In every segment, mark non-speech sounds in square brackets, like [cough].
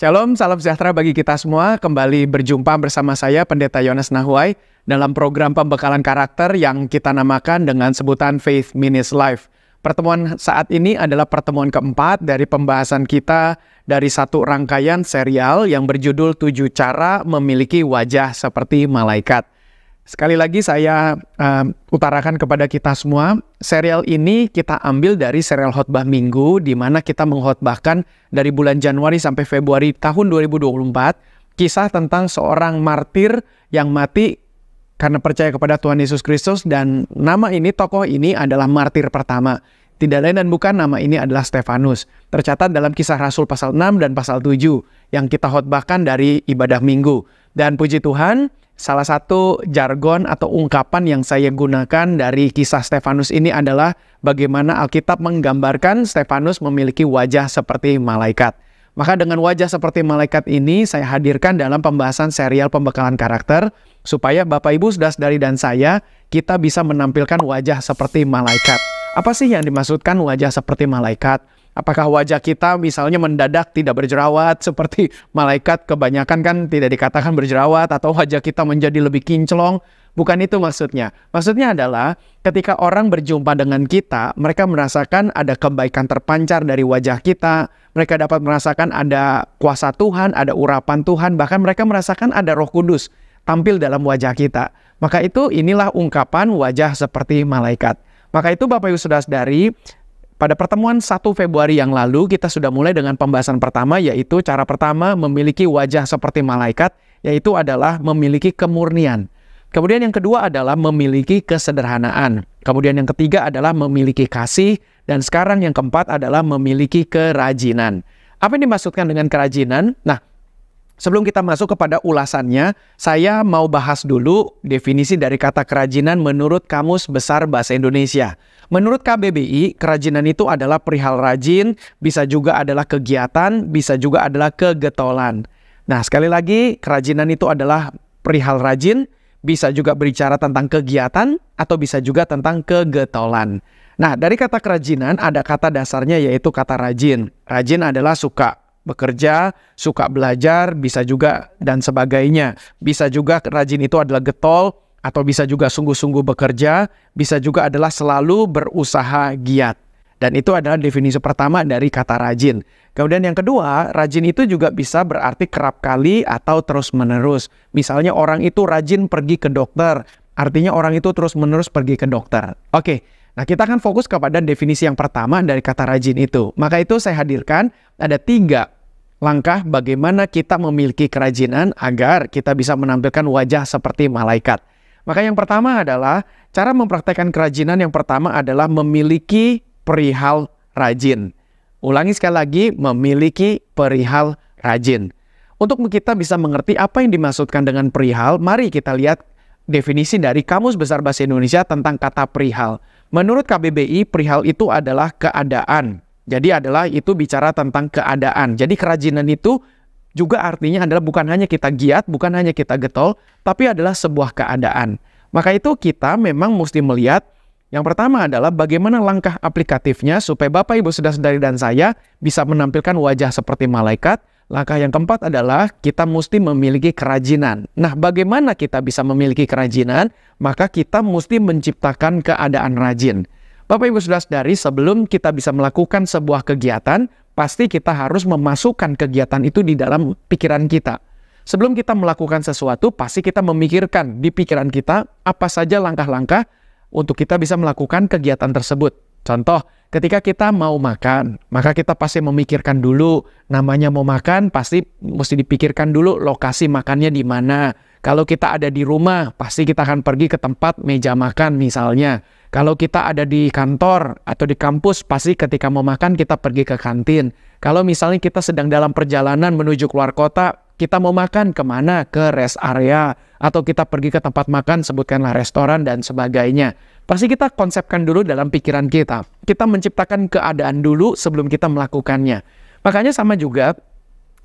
Shalom, salam sejahtera bagi kita semua. Kembali berjumpa bersama saya Pendeta Yones Nahuai dalam program pembekalan karakter yang kita namakan dengan sebutan Faith Minutes Life. Pertemuan saat ini adalah pertemuan keempat dari pembahasan kita dari satu rangkaian serial yang berjudul Tujuh Cara Memiliki Wajah Seperti Malaikat. Sekali lagi saya uh, utarakan kepada kita semua, serial ini kita ambil dari serial khotbah minggu di mana kita mengkhotbahkan dari bulan Januari sampai Februari tahun 2024 kisah tentang seorang martir yang mati karena percaya kepada Tuhan Yesus Kristus dan nama ini tokoh ini adalah martir pertama. Tidak lain dan bukan nama ini adalah Stefanus. Tercatat dalam kisah Rasul pasal 6 dan pasal 7 yang kita khotbahkan dari ibadah minggu. Dan puji Tuhan, Salah satu jargon atau ungkapan yang saya gunakan dari kisah Stefanus ini adalah bagaimana Alkitab menggambarkan Stefanus memiliki wajah seperti malaikat. Maka dengan wajah seperti malaikat ini saya hadirkan dalam pembahasan serial pembekalan karakter supaya Bapak Ibu sudah dari dan saya kita bisa menampilkan wajah seperti malaikat. Apa sih yang dimaksudkan wajah seperti malaikat? Apakah wajah kita misalnya mendadak tidak berjerawat seperti malaikat kebanyakan kan tidak dikatakan berjerawat atau wajah kita menjadi lebih kinclong? Bukan itu maksudnya. Maksudnya adalah ketika orang berjumpa dengan kita, mereka merasakan ada kebaikan terpancar dari wajah kita, mereka dapat merasakan ada kuasa Tuhan, ada urapan Tuhan, bahkan mereka merasakan ada Roh Kudus tampil dalam wajah kita. Maka itu inilah ungkapan wajah seperti malaikat. Maka itu Bapak Ibu Saudara-saudari, pada pertemuan 1 Februari yang lalu kita sudah mulai dengan pembahasan pertama yaitu cara pertama memiliki wajah seperti malaikat yaitu adalah memiliki kemurnian. Kemudian yang kedua adalah memiliki kesederhanaan. Kemudian yang ketiga adalah memiliki kasih dan sekarang yang keempat adalah memiliki kerajinan. Apa yang dimaksudkan dengan kerajinan? Nah, Sebelum kita masuk kepada ulasannya, saya mau bahas dulu definisi dari kata kerajinan menurut Kamus Besar Bahasa Indonesia. Menurut KBBI, kerajinan itu adalah perihal rajin, bisa juga adalah kegiatan, bisa juga adalah kegetolan. Nah, sekali lagi, kerajinan itu adalah perihal rajin, bisa juga berbicara tentang kegiatan, atau bisa juga tentang kegetolan. Nah, dari kata kerajinan ada kata dasarnya yaitu kata rajin. Rajin adalah suka, bekerja, suka belajar, bisa juga dan sebagainya. Bisa juga rajin itu adalah getol atau bisa juga sungguh-sungguh bekerja, bisa juga adalah selalu berusaha giat. Dan itu adalah definisi pertama dari kata rajin. Kemudian yang kedua, rajin itu juga bisa berarti kerap kali atau terus-menerus. Misalnya orang itu rajin pergi ke dokter, artinya orang itu terus-menerus pergi ke dokter. Oke, Nah, kita akan fokus kepada definisi yang pertama dari kata rajin itu. Maka itu saya hadirkan ada tiga langkah bagaimana kita memiliki kerajinan agar kita bisa menampilkan wajah seperti malaikat. Maka yang pertama adalah cara mempraktekkan kerajinan yang pertama adalah memiliki perihal rajin. Ulangi sekali lagi, memiliki perihal rajin. Untuk kita bisa mengerti apa yang dimaksudkan dengan perihal, mari kita lihat definisi dari Kamus Besar Bahasa Indonesia tentang kata perihal. Menurut KBBI, perihal itu adalah keadaan. Jadi adalah itu bicara tentang keadaan. Jadi kerajinan itu juga artinya adalah bukan hanya kita giat, bukan hanya kita getol, tapi adalah sebuah keadaan. Maka itu kita memang mesti melihat yang pertama adalah bagaimana langkah aplikatifnya supaya Bapak Ibu Saudara-saudari dan saya bisa menampilkan wajah seperti malaikat. Langkah yang keempat adalah kita mesti memiliki kerajinan. Nah, bagaimana kita bisa memiliki kerajinan? maka kita mesti menciptakan keadaan rajin. Bapak Ibu sudah sadari sebelum kita bisa melakukan sebuah kegiatan, pasti kita harus memasukkan kegiatan itu di dalam pikiran kita. Sebelum kita melakukan sesuatu, pasti kita memikirkan di pikiran kita apa saja langkah-langkah untuk kita bisa melakukan kegiatan tersebut. Contoh, ketika kita mau makan, maka kita pasti memikirkan dulu namanya mau makan, pasti mesti dipikirkan dulu lokasi makannya di mana kalau kita ada di rumah, pasti kita akan pergi ke tempat meja makan misalnya. Kalau kita ada di kantor atau di kampus, pasti ketika mau makan kita pergi ke kantin. Kalau misalnya kita sedang dalam perjalanan menuju keluar kota, kita mau makan ke mana? Ke rest area. Atau kita pergi ke tempat makan, sebutkanlah restoran dan sebagainya. Pasti kita konsepkan dulu dalam pikiran kita. Kita menciptakan keadaan dulu sebelum kita melakukannya. Makanya sama juga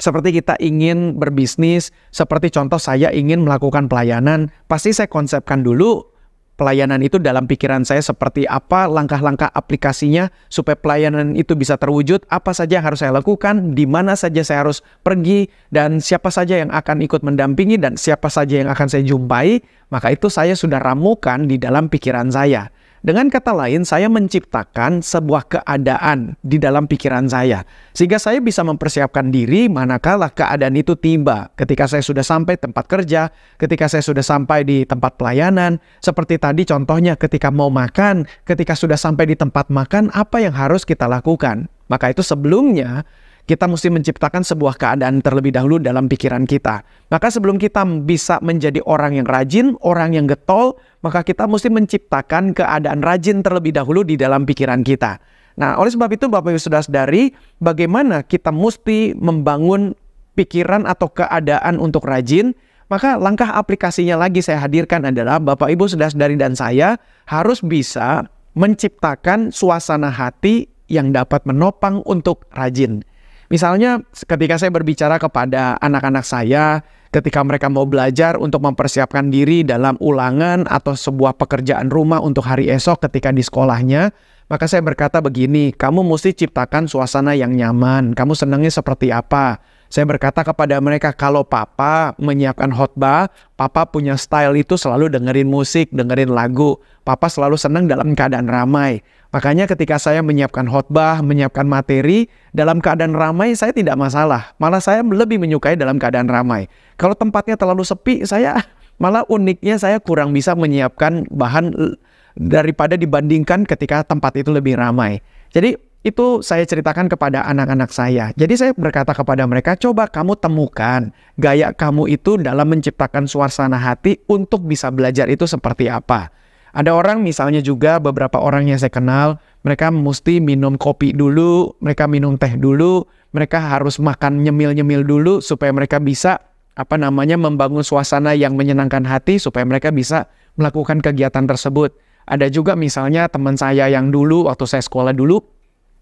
seperti kita ingin berbisnis, seperti contoh saya ingin melakukan pelayanan, pasti saya konsepkan dulu pelayanan itu dalam pikiran saya seperti apa, langkah-langkah aplikasinya supaya pelayanan itu bisa terwujud, apa saja yang harus saya lakukan, di mana saja saya harus pergi, dan siapa saja yang akan ikut mendampingi, dan siapa saja yang akan saya jumpai, maka itu saya sudah ramukan di dalam pikiran saya. Dengan kata lain, saya menciptakan sebuah keadaan di dalam pikiran saya, sehingga saya bisa mempersiapkan diri manakala keadaan itu tiba. Ketika saya sudah sampai tempat kerja, ketika saya sudah sampai di tempat pelayanan, seperti tadi contohnya ketika mau makan, ketika sudah sampai di tempat makan, apa yang harus kita lakukan? Maka itu sebelumnya kita mesti menciptakan sebuah keadaan terlebih dahulu dalam pikiran kita. Maka sebelum kita bisa menjadi orang yang rajin, orang yang getol, maka kita mesti menciptakan keadaan rajin terlebih dahulu di dalam pikiran kita. Nah, oleh sebab itu Bapak Ibu sudah sadari bagaimana kita mesti membangun pikiran atau keadaan untuk rajin, maka langkah aplikasinya lagi saya hadirkan adalah Bapak Ibu sudah sadari dan saya harus bisa menciptakan suasana hati yang dapat menopang untuk rajin. Misalnya ketika saya berbicara kepada anak-anak saya ketika mereka mau belajar untuk mempersiapkan diri dalam ulangan atau sebuah pekerjaan rumah untuk hari esok ketika di sekolahnya, maka saya berkata begini, kamu mesti ciptakan suasana yang nyaman. Kamu senangnya seperti apa? Saya berkata kepada mereka, kalau papa menyiapkan khotbah, papa punya style itu selalu dengerin musik, dengerin lagu. Papa selalu senang dalam keadaan ramai. Makanya ketika saya menyiapkan khotbah, menyiapkan materi, dalam keadaan ramai saya tidak masalah. Malah saya lebih menyukai dalam keadaan ramai. Kalau tempatnya terlalu sepi, saya [laughs] malah uniknya saya kurang bisa menyiapkan bahan daripada dibandingkan ketika tempat itu lebih ramai. Jadi itu saya ceritakan kepada anak-anak saya. Jadi saya berkata kepada mereka, coba kamu temukan gaya kamu itu dalam menciptakan suasana hati untuk bisa belajar itu seperti apa. Ada orang misalnya juga beberapa orang yang saya kenal, mereka mesti minum kopi dulu, mereka minum teh dulu, mereka harus makan nyemil-nyemil dulu supaya mereka bisa apa namanya membangun suasana yang menyenangkan hati supaya mereka bisa melakukan kegiatan tersebut. Ada juga misalnya teman saya yang dulu waktu saya sekolah dulu,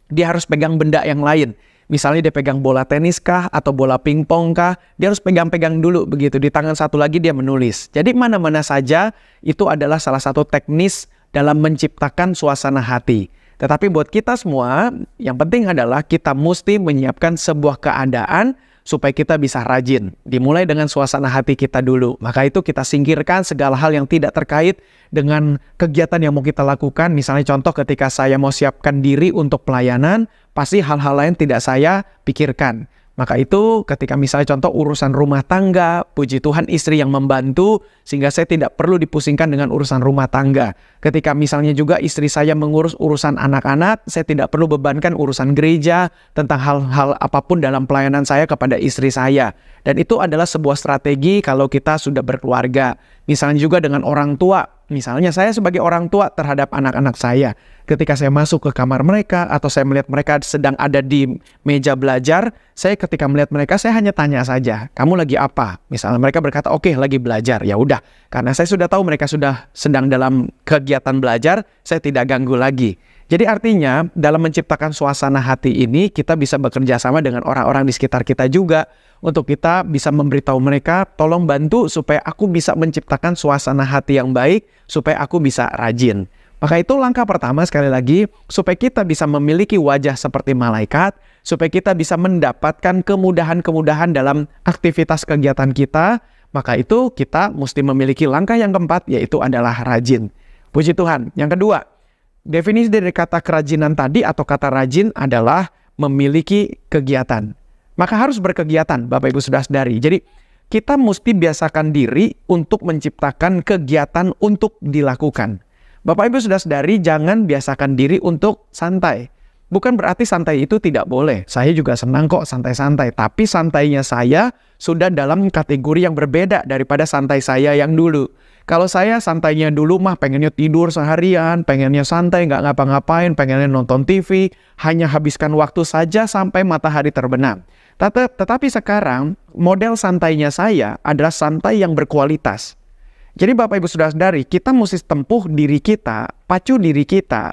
dia harus pegang benda yang lain. Misalnya dia pegang bola tenis kah atau bola pingpong kah, dia harus pegang-pegang dulu begitu. Di tangan satu lagi dia menulis. Jadi mana-mana saja itu adalah salah satu teknis dalam menciptakan suasana hati. Tetapi buat kita semua, yang penting adalah kita mesti menyiapkan sebuah keadaan supaya kita bisa rajin. Dimulai dengan suasana hati kita dulu. Maka itu kita singkirkan segala hal yang tidak terkait dengan kegiatan yang mau kita lakukan. Misalnya contoh ketika saya mau siapkan diri untuk pelayanan, pasti hal-hal lain tidak saya pikirkan. Maka itu ketika misalnya contoh urusan rumah tangga, puji Tuhan istri yang membantu sehingga saya tidak perlu dipusingkan dengan urusan rumah tangga. Ketika misalnya juga istri saya mengurus urusan anak-anak, saya tidak perlu bebankan urusan gereja tentang hal-hal apa pun dalam pelayanan saya kepada istri saya. Dan itu adalah sebuah strategi kalau kita sudah berkeluarga. Misalnya juga dengan orang tua, Misalnya saya sebagai orang tua terhadap anak-anak saya, ketika saya masuk ke kamar mereka atau saya melihat mereka sedang ada di meja belajar, saya ketika melihat mereka saya hanya tanya saja, "Kamu lagi apa?" Misalnya mereka berkata, "Oke, okay, lagi belajar." Ya udah, karena saya sudah tahu mereka sudah sedang dalam kegiatan belajar, saya tidak ganggu lagi. Jadi artinya dalam menciptakan suasana hati ini kita bisa bekerja sama dengan orang-orang di sekitar kita juga untuk kita bisa memberitahu mereka tolong bantu supaya aku bisa menciptakan suasana hati yang baik supaya aku bisa rajin. Maka itu langkah pertama sekali lagi supaya kita bisa memiliki wajah seperti malaikat, supaya kita bisa mendapatkan kemudahan-kemudahan dalam aktivitas kegiatan kita, maka itu kita mesti memiliki langkah yang keempat yaitu adalah rajin. Puji Tuhan. Yang kedua, Definisi dari kata kerajinan tadi atau kata rajin adalah memiliki kegiatan. Maka harus berkegiatan, Bapak Ibu sudah sadari. Jadi kita mesti biasakan diri untuk menciptakan kegiatan untuk dilakukan. Bapak Ibu sudah sadari jangan biasakan diri untuk santai. Bukan berarti santai itu tidak boleh. Saya juga senang kok santai-santai. Tapi santainya saya sudah dalam kategori yang berbeda daripada santai saya yang dulu. Kalau saya santainya dulu mah pengennya tidur seharian, pengennya santai nggak ngapa-ngapain, pengennya nonton TV, hanya habiskan waktu saja sampai matahari terbenam. Tet tetapi sekarang model santainya saya adalah santai yang berkualitas. Jadi Bapak Ibu sudah sadari, kita mesti tempuh diri kita, pacu diri kita,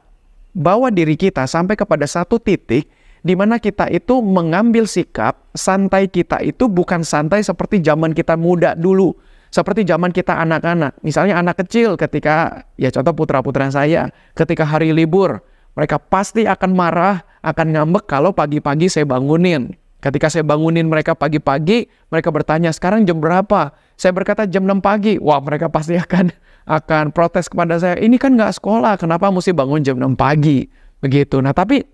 bawa diri kita sampai kepada satu titik di mana kita itu mengambil sikap santai kita itu bukan santai seperti zaman kita muda dulu Seperti zaman kita anak-anak, misalnya anak kecil ketika, ya contoh putra-putra saya, ketika hari libur, mereka pasti akan marah, akan ngambek kalau pagi-pagi saya bangunin. Ketika saya bangunin mereka pagi-pagi, mereka bertanya, sekarang jam berapa? Saya berkata jam 6 pagi. Wah, mereka pasti [laughs] akan akan protes kepada saya. Ini kan nggak sekolah, kenapa mesti bangun jam 6 pagi? Begitu. Nah, tapi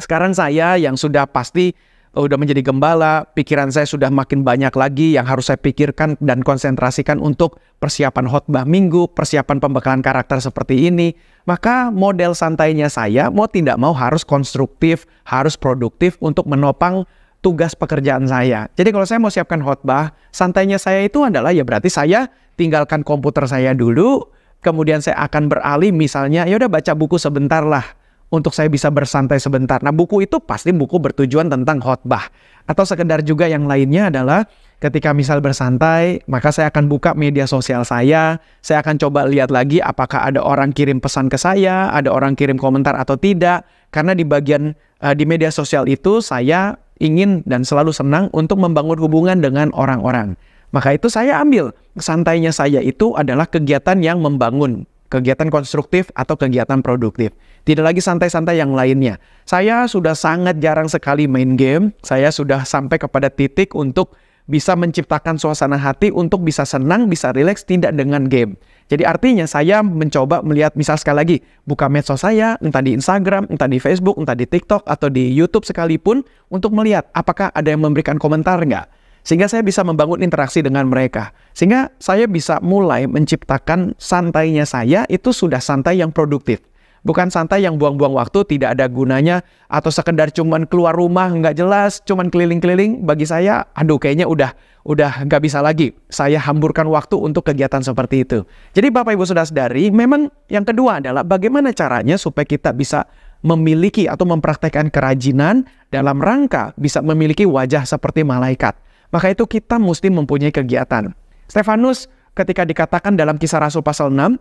sekarang saya yang sudah pasti udah menjadi gembala, pikiran saya sudah makin banyak lagi yang harus saya pikirkan dan konsentrasikan untuk persiapan khotbah minggu, persiapan pembekalan karakter seperti ini. Maka model santainya saya mau tidak mau harus konstruktif, harus produktif untuk menopang tugas pekerjaan saya. Jadi kalau saya mau siapkan khotbah, santainya saya itu adalah ya berarti saya tinggalkan komputer saya dulu, kemudian saya akan beralih misalnya ya udah baca buku sebentar lah untuk saya bisa bersantai sebentar. Nah, buku itu pasti buku bertujuan tentang khotbah. Atau sekedar juga yang lainnya adalah ketika misal bersantai, maka saya akan buka media sosial saya, saya akan coba lihat lagi apakah ada orang kirim pesan ke saya, ada orang kirim komentar atau tidak. Karena di bagian uh, di media sosial itu saya ingin dan selalu senang untuk membangun hubungan dengan orang-orang. Maka itu saya ambil santainya saya itu adalah kegiatan yang membangun kegiatan konstruktif atau kegiatan produktif. Tidak lagi santai-santai yang lainnya. Saya sudah sangat jarang sekali main game. Saya sudah sampai kepada titik untuk bisa menciptakan suasana hati untuk bisa senang, bisa rileks tidak dengan game. Jadi artinya saya mencoba melihat misal sekali lagi buka medsos saya entah di Instagram, entah di Facebook, entah di TikTok atau di YouTube sekalipun untuk melihat apakah ada yang memberikan komentar nggak sehingga saya bisa membangun interaksi dengan mereka. Sehingga saya bisa mulai menciptakan santainya saya itu sudah santai yang produktif. Bukan santai yang buang-buang waktu, tidak ada gunanya, atau sekedar cuman keluar rumah nggak jelas, cuman keliling-keliling. Bagi saya, aduh kayaknya udah udah nggak bisa lagi. Saya hamburkan waktu untuk kegiatan seperti itu. Jadi Bapak Ibu sudah sadari, memang yang kedua adalah bagaimana caranya supaya kita bisa memiliki atau mempraktekkan kerajinan dalam rangka bisa memiliki wajah seperti malaikat maka itu kita mesti mempunyai kegiatan. Stefanus ketika dikatakan dalam kisah Rasul pasal 6,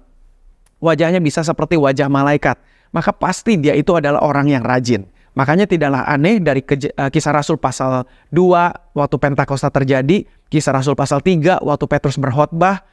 wajahnya bisa seperti wajah malaikat, maka pasti dia itu adalah orang yang rajin. Makanya tidaklah aneh dari uh, kisah Rasul pasal 2 waktu Pentakosta terjadi, kisah Rasul pasal 3 waktu Petrus berkhotbah,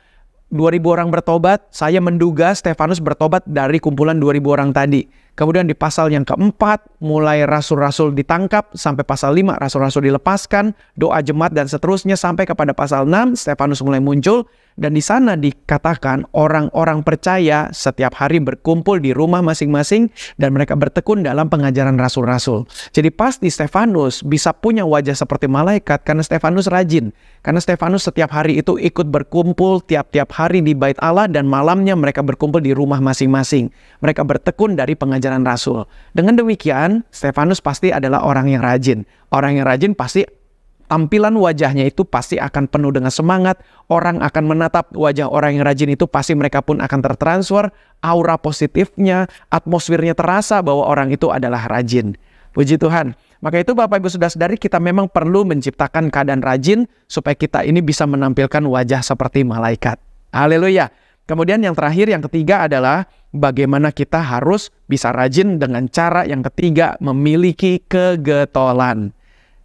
2000 orang bertobat, saya menduga Stefanus bertobat dari kumpulan 2000 orang tadi. Kemudian di pasal yang keempat, mulai rasul-rasul ditangkap, sampai pasal lima rasul-rasul dilepaskan, doa jemaat dan seterusnya, sampai kepada pasal 6, Stefanus mulai muncul, dan di sana dikatakan orang-orang percaya setiap hari berkumpul di rumah masing-masing dan mereka bertekun dalam pengajaran rasul-rasul. Jadi pasti Stefanus bisa punya wajah seperti malaikat karena Stefanus rajin. Karena Stefanus setiap hari itu ikut berkumpul tiap-tiap hari di bait Allah dan malamnya mereka berkumpul di rumah masing-masing. Mereka bertekun dari pengajaran rasul. Dengan demikian, Stefanus pasti adalah orang yang rajin. Orang yang rajin pasti tampilan wajahnya itu pasti akan penuh dengan semangat. Orang akan menatap wajah orang yang rajin itu pasti mereka pun akan tertransfer. Aura positifnya, atmosfernya terasa bahwa orang itu adalah rajin. Puji Tuhan. Maka itu Bapak Ibu sudah sadari kita memang perlu menciptakan keadaan rajin supaya kita ini bisa menampilkan wajah seperti malaikat. Haleluya. Kemudian yang terakhir, yang ketiga adalah bagaimana kita harus bisa rajin dengan cara yang ketiga memiliki kegetolan.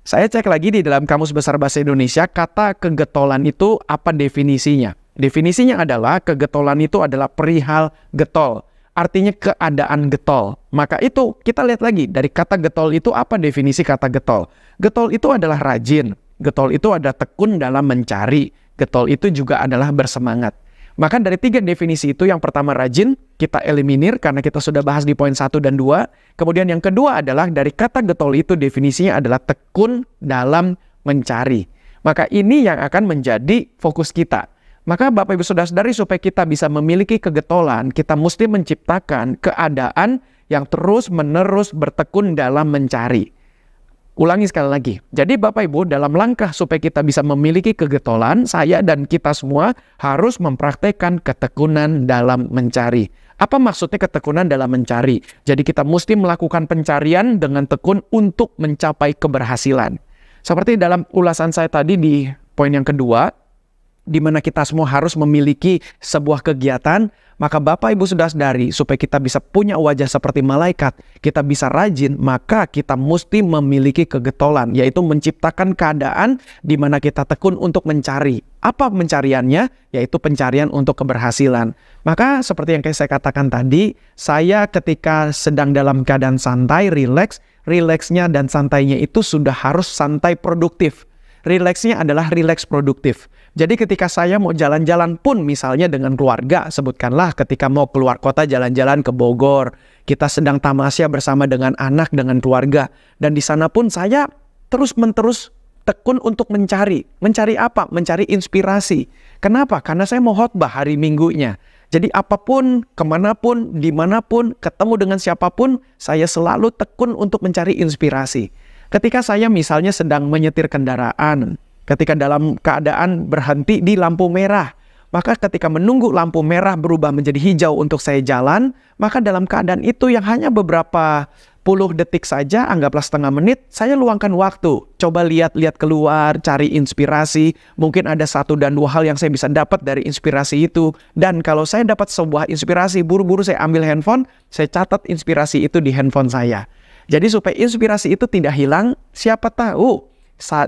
Saya cek lagi di dalam Kamus Besar Bahasa Indonesia, kata kegetolan itu apa definisinya? Definisinya adalah kegetolan itu adalah perihal getol. Artinya keadaan getol. Maka itu kita lihat lagi dari kata getol itu apa definisi kata getol. Getol itu adalah rajin. Getol itu ada tekun dalam mencari. Getol itu juga adalah bersemangat. Maka dari tiga definisi itu, yang pertama rajin, kita eliminir karena kita sudah bahas di poin 1 dan 2. Kemudian yang kedua adalah dari kata getol itu definisinya adalah tekun dalam mencari. Maka ini yang akan menjadi fokus kita. Maka Bapak Ibu Saudara-saudari supaya kita bisa memiliki kegetolan, kita mesti menciptakan keadaan yang terus-menerus bertekun dalam mencari. Ulangi sekali lagi. Jadi Bapak Ibu dalam langkah supaya kita bisa memiliki kegetolan, saya dan kita semua harus mempraktekkan ketekunan dalam mencari. Apa maksudnya ketekunan dalam mencari? Jadi kita mesti melakukan pencarian dengan tekun untuk mencapai keberhasilan. Seperti dalam ulasan saya tadi di poin yang kedua, di mana kita semua harus memiliki sebuah kegiatan, maka Bapak Ibu sudah sadari supaya kita bisa punya wajah seperti malaikat, kita bisa rajin, maka kita mesti memiliki kegetolan, yaitu menciptakan keadaan di mana kita tekun untuk mencari. Apa pencariannya? Yaitu pencarian untuk keberhasilan. Maka seperti yang saya katakan tadi, saya ketika sedang dalam keadaan santai, rileks, rileksnya dan santainya itu sudah harus santai produktif. Rileksnya adalah rileks produktif. Jadi ketika saya mau jalan-jalan pun misalnya dengan keluarga, sebutkanlah ketika mau keluar kota jalan-jalan ke Bogor, kita sedang tamasya bersama dengan anak dengan keluarga dan di sana pun saya terus-menerus tekun untuk mencari. Mencari apa? Mencari inspirasi. Kenapa? Karena saya mau khotbah hari minggunya. Jadi apa pun, ke mana pun, di mana pun, ketemu dengan siapa pun, saya selalu tekun untuk mencari inspirasi. Ketika saya misalnya sedang menyetir kendaraan, ketika dalam keadaan berhenti di lampu merah. Maka ketika menunggu lampu merah berubah menjadi hijau untuk saya jalan, maka dalam keadaan itu yang hanya beberapa puluh detik saja, anggaplah setengah menit, saya luangkan waktu. Coba lihat-lihat keluar, cari inspirasi. Mungkin ada satu dan dua hal yang saya bisa dapat dari inspirasi itu. Dan kalau saya dapat sebuah inspirasi, buru-buru saya ambil handphone, saya catat inspirasi itu di handphone saya. Jadi supaya inspirasi itu tidak hilang, siapa tahu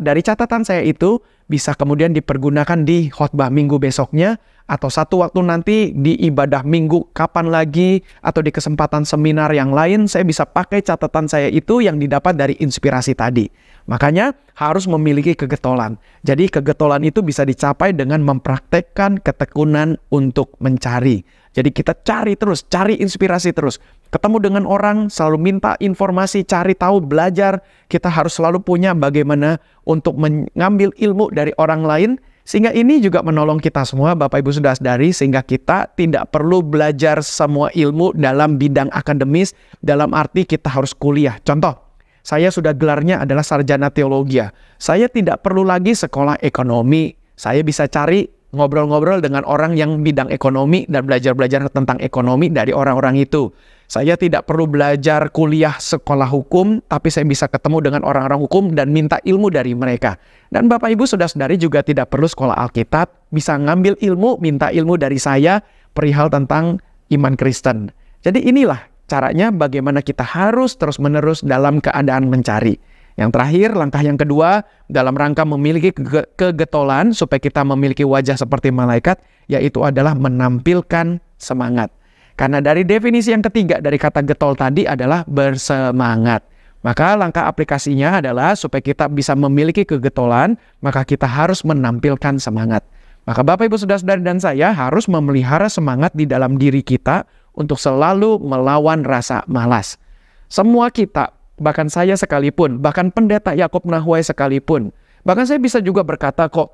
dari catatan saya itu bisa kemudian dipergunakan di khotbah minggu besoknya atau satu waktu nanti di ibadah minggu kapan lagi atau di kesempatan seminar yang lain saya bisa pakai catatan saya itu yang didapat dari inspirasi tadi. Makanya harus memiliki kegetolan. Jadi kegetolan itu bisa dicapai dengan mempraktekkan ketekunan untuk mencari. Jadi kita cari terus, cari inspirasi terus. Ketemu dengan orang, selalu minta informasi, cari tahu, belajar. Kita harus selalu punya bagaimana untuk mengambil ilmu dari orang lain. Sehingga ini juga menolong kita semua, Bapak Ibu sudah sadari, sehingga kita tidak perlu belajar semua ilmu dalam bidang akademis, dalam arti kita harus kuliah. Contoh, saya sudah gelarnya adalah sarjana teologi. Saya tidak perlu lagi sekolah ekonomi. Saya bisa cari ngobrol-ngobrol dengan orang yang bidang ekonomi dan belajar-belajar tentang ekonomi dari orang-orang itu. Saya tidak perlu belajar kuliah sekolah hukum, tapi saya bisa ketemu dengan orang-orang hukum dan minta ilmu dari mereka. Dan Bapak Ibu sudah sadari juga tidak perlu sekolah Alkitab, bisa ngambil ilmu, minta ilmu dari saya perihal tentang iman Kristen. Jadi inilah caranya bagaimana kita harus terus-menerus dalam keadaan mencari. Yang terakhir, langkah yang kedua, dalam rangka memiliki ke kegetolan supaya kita memiliki wajah seperti malaikat, yaitu adalah menampilkan semangat. Karena dari definisi yang ketiga dari kata getol tadi adalah bersemangat. Maka langkah aplikasinya adalah supaya kita bisa memiliki kegetolan, maka kita harus menampilkan semangat. Maka Bapak Ibu Saudara-saudari dan saya harus memelihara semangat di dalam diri kita untuk selalu melawan rasa malas. Semua kita bahkan saya sekalipun, bahkan pendeta Yakob Nahwai sekalipun. Bahkan saya bisa juga berkata kok,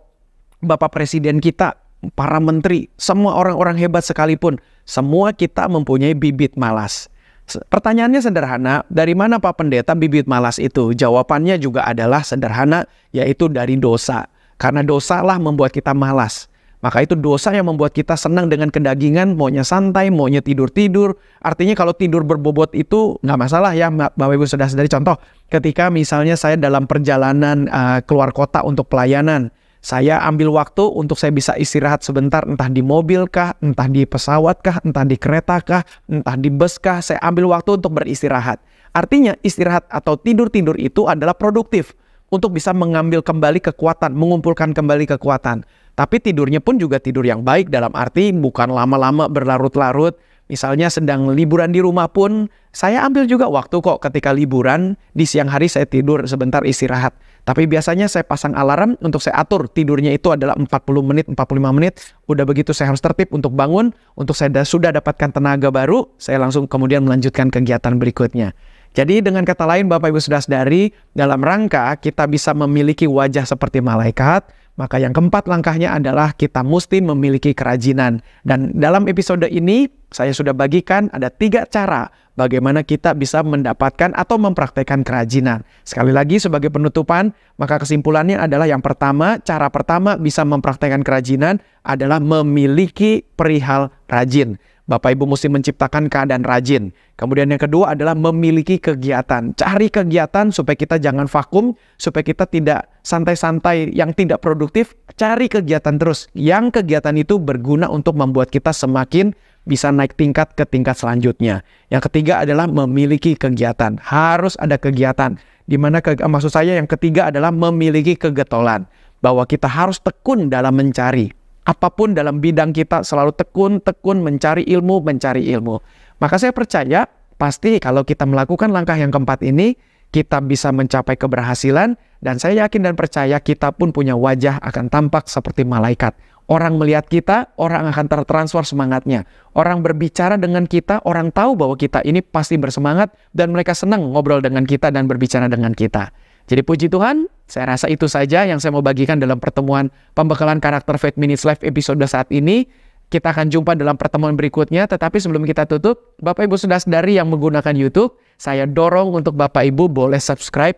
Bapak Presiden kita, para menteri, semua orang-orang hebat sekalipun, semua kita mempunyai bibit malas. Pertanyaannya sederhana, dari mana Pak Pendeta bibit malas itu? Jawabannya juga adalah sederhana, yaitu dari dosa. Karena dosa lah membuat kita malas. Maka itu dosa yang membuat kita senang dengan kedagingan, maunya santai, maunya tidur-tidur. Artinya kalau tidur berbobot itu nggak masalah ya Bapak Ibu sudah dari contoh. Ketika misalnya saya dalam perjalanan uh, keluar kota untuk pelayanan, saya ambil waktu untuk saya bisa istirahat sebentar entah di mobil kah, entah di pesawat kah, entah di kereta kah, entah di bus kah, saya ambil waktu untuk beristirahat. Artinya istirahat atau tidur-tidur itu adalah produktif untuk bisa mengambil kembali kekuatan, mengumpulkan kembali kekuatan. Tapi tidurnya pun juga tidur yang baik dalam arti bukan lama-lama berlarut-larut. Misalnya sedang liburan di rumah pun, saya ambil juga waktu kok ketika liburan, di siang hari saya tidur sebentar istirahat. Tapi biasanya saya pasang alarm untuk saya atur tidurnya itu adalah 40 menit, 45 menit. Udah begitu saya harus tertib untuk bangun, untuk saya sudah dapatkan tenaga baru, saya langsung kemudian melanjutkan kegiatan berikutnya. Jadi dengan kata lain Bapak Ibu sudah sadari, dalam rangka kita bisa memiliki wajah seperti malaikat, maka yang keempat langkahnya adalah kita mesti memiliki kerajinan. Dan dalam episode ini saya sudah bagikan ada tiga cara bagaimana kita bisa mendapatkan atau mempraktekkan kerajinan. Sekali lagi sebagai penutupan, maka kesimpulannya adalah yang pertama, cara pertama bisa mempraktekkan kerajinan adalah memiliki perihal rajin. Bapak Ibu mesti menciptakan keadaan rajin. Kemudian yang kedua adalah memiliki kegiatan. Cari kegiatan supaya kita jangan vakum, supaya kita tidak santai-santai yang tidak produktif. Cari kegiatan terus. Yang kegiatan itu berguna untuk membuat kita semakin bisa naik tingkat ke tingkat selanjutnya. Yang ketiga adalah memiliki kegiatan. Harus ada kegiatan. Di mana ke, maksud saya yang ketiga adalah memiliki kegetolan. Bahwa kita harus tekun dalam mencari apa pun dalam bidang kita selalu tekun-tekun mencari ilmu, mencari ilmu. Maka saya percaya pasti kalau kita melakukan langkah yang keempat ini, kita bisa mencapai keberhasilan dan saya yakin dan percaya kita pun punya wajah akan tampak seperti malaikat. Orang melihat kita, orang akan tertransfer semangatnya. Orang berbicara dengan kita, orang tahu bahwa kita ini pasti bersemangat dan mereka senang ngobrol dengan kita dan berbicara dengan kita. Jadi puji Tuhan, saya rasa itu saja yang saya mau bagikan dalam pertemuan pembekalan karakter Faith Minutes Live episode saat ini. Kita akan jumpa dalam pertemuan berikutnya, tetapi sebelum kita tutup, Bapak Ibu sudah sedari yang menggunakan YouTube, saya dorong untuk Bapak Ibu boleh subscribe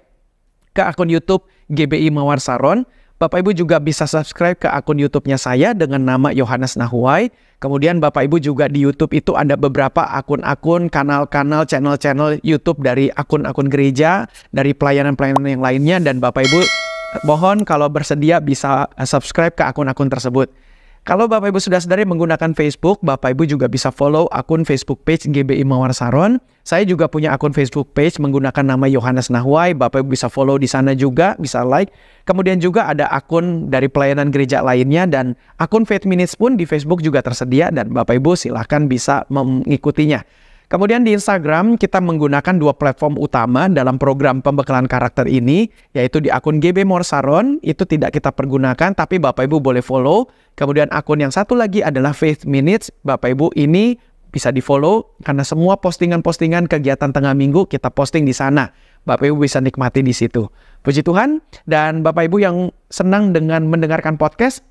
ke akun YouTube GBI Mawar Saron Bapak Ibu juga bisa subscribe ke akun YouTube-nya saya dengan nama Yohanes Nahuai. Kemudian Bapak Ibu juga di YouTube itu ada beberapa akun-akun, kanal-kanal, channel-channel YouTube dari akun-akun gereja, dari pelayanan-pelayanan yang lainnya dan Bapak Ibu mohon kalau bersedia bisa subscribe ke akun-akun tersebut. Kalau Bapak Ibu sudah sadari menggunakan Facebook, Bapak Ibu juga bisa follow akun Facebook page GBI Mawar Saron. Saya juga punya akun Facebook page menggunakan nama Yohanes Nahwai. Bapak Ibu bisa follow di sana juga, bisa like. Kemudian juga ada akun dari pelayanan gereja lainnya dan akun Faith Minutes pun di Facebook juga tersedia dan Bapak Ibu silahkan bisa mengikutinya. Kemudian di Instagram kita menggunakan dua platform utama dalam program pembekalan karakter ini, yaitu di akun GB Morsaron, itu tidak kita pergunakan, tapi Bapak Ibu boleh follow. Kemudian akun yang satu lagi adalah Faith Minutes, Bapak Ibu ini bisa di follow karena semua postingan-postingan kegiatan tengah minggu kita posting di sana. Bapak Ibu bisa nikmati di situ. Puji Tuhan dan Bapak Ibu yang senang dengan mendengarkan podcast,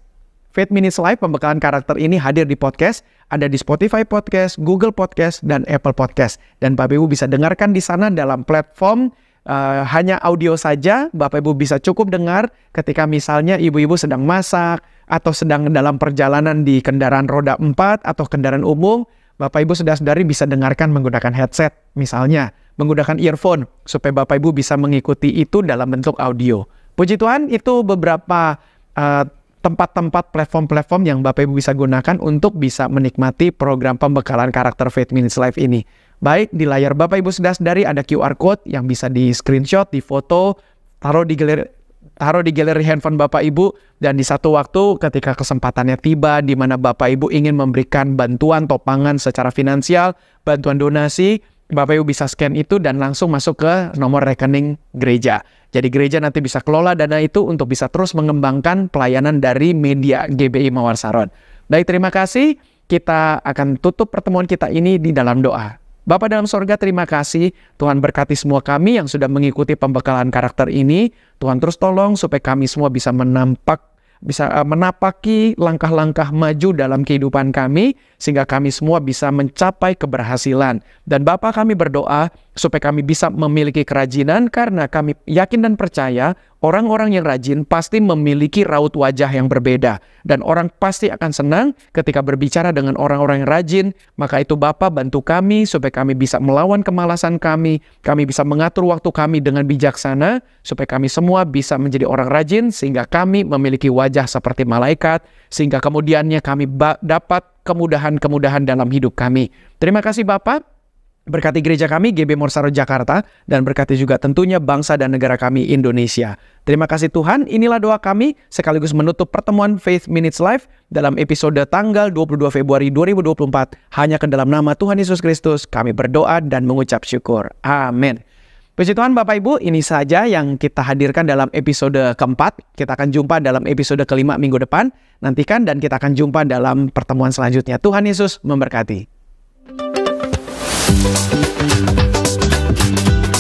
Faith Minutes Live pembekalan karakter ini hadir di podcast, ada di Spotify Podcast, Google Podcast, dan Apple Podcast. Dan Bapak Ibu bisa dengarkan di sana dalam platform uh, hanya audio saja. Bapak Ibu bisa cukup dengar ketika misalnya ibu-ibu sedang masak atau sedang dalam perjalanan di kendaraan roda 4 atau kendaraan umum. Bapak Ibu sudah sadari bisa dengarkan menggunakan headset misalnya, menggunakan earphone supaya Bapak Ibu bisa mengikuti itu dalam bentuk audio. Puji Tuhan itu beberapa uh, tempat-tempat platform-platform yang Bapak Ibu bisa gunakan untuk bisa menikmati program pembekalan karakter Faith Minutes Live ini. Baik, di layar Bapak Ibu sudah sadari ada QR code yang bisa di screenshot, di foto, taruh di galeri taruh di galeri handphone Bapak Ibu dan di satu waktu ketika kesempatannya tiba di mana Bapak Ibu ingin memberikan bantuan topangan secara finansial, bantuan donasi, Bapak Ibu bisa scan itu dan langsung masuk ke nomor rekening gereja. Jadi gereja nanti bisa kelola dana itu untuk bisa terus mengembangkan pelayanan dari media GBI Mawar Saron. Baik, terima kasih. Kita akan tutup pertemuan kita ini di dalam doa. Bapak dalam sorga terima kasih. Tuhan berkati semua kami yang sudah mengikuti pembekalan karakter ini. Tuhan terus tolong supaya kami semua bisa menampak bisa uh, menapaki langkah-langkah maju dalam kehidupan kami sehingga kami semua bisa mencapai keberhasilan. Dan Bapa kami berdoa supaya kami bisa memiliki kerajinan karena kami yakin dan percaya orang-orang yang rajin pasti memiliki raut wajah yang berbeda dan orang pasti akan senang ketika berbicara dengan orang-orang yang rajin. Maka itu Bapa bantu kami supaya kami bisa melawan kemalasan kami kami bisa mengatur waktu kami dengan bijaksana supaya kami semua bisa menjadi orang rajin sehingga kami memiliki wajah seperti malaikat sehingga kemudiannya kami dapat kemudahan-kemudahan dalam hidup kami. Terima kasih Bapak Berkati gereja kami GB Morsaro Jakarta dan berkati juga tentunya bangsa dan negara kami Indonesia. Terima kasih Tuhan, inilah doa kami sekaligus menutup pertemuan Faith Minutes Live dalam episode tanggal 22 Februari 2024. Hanya ke dalam nama Tuhan Yesus Kristus kami berdoa dan mengucap syukur. Amin. Puji Tuhan Bapak Ibu, ini saja yang kita hadirkan dalam episode keempat. Kita akan jumpa dalam episode kelima minggu depan. Nantikan dan kita akan jumpa dalam pertemuan selanjutnya. Tuhan Yesus memberkati. Thank you.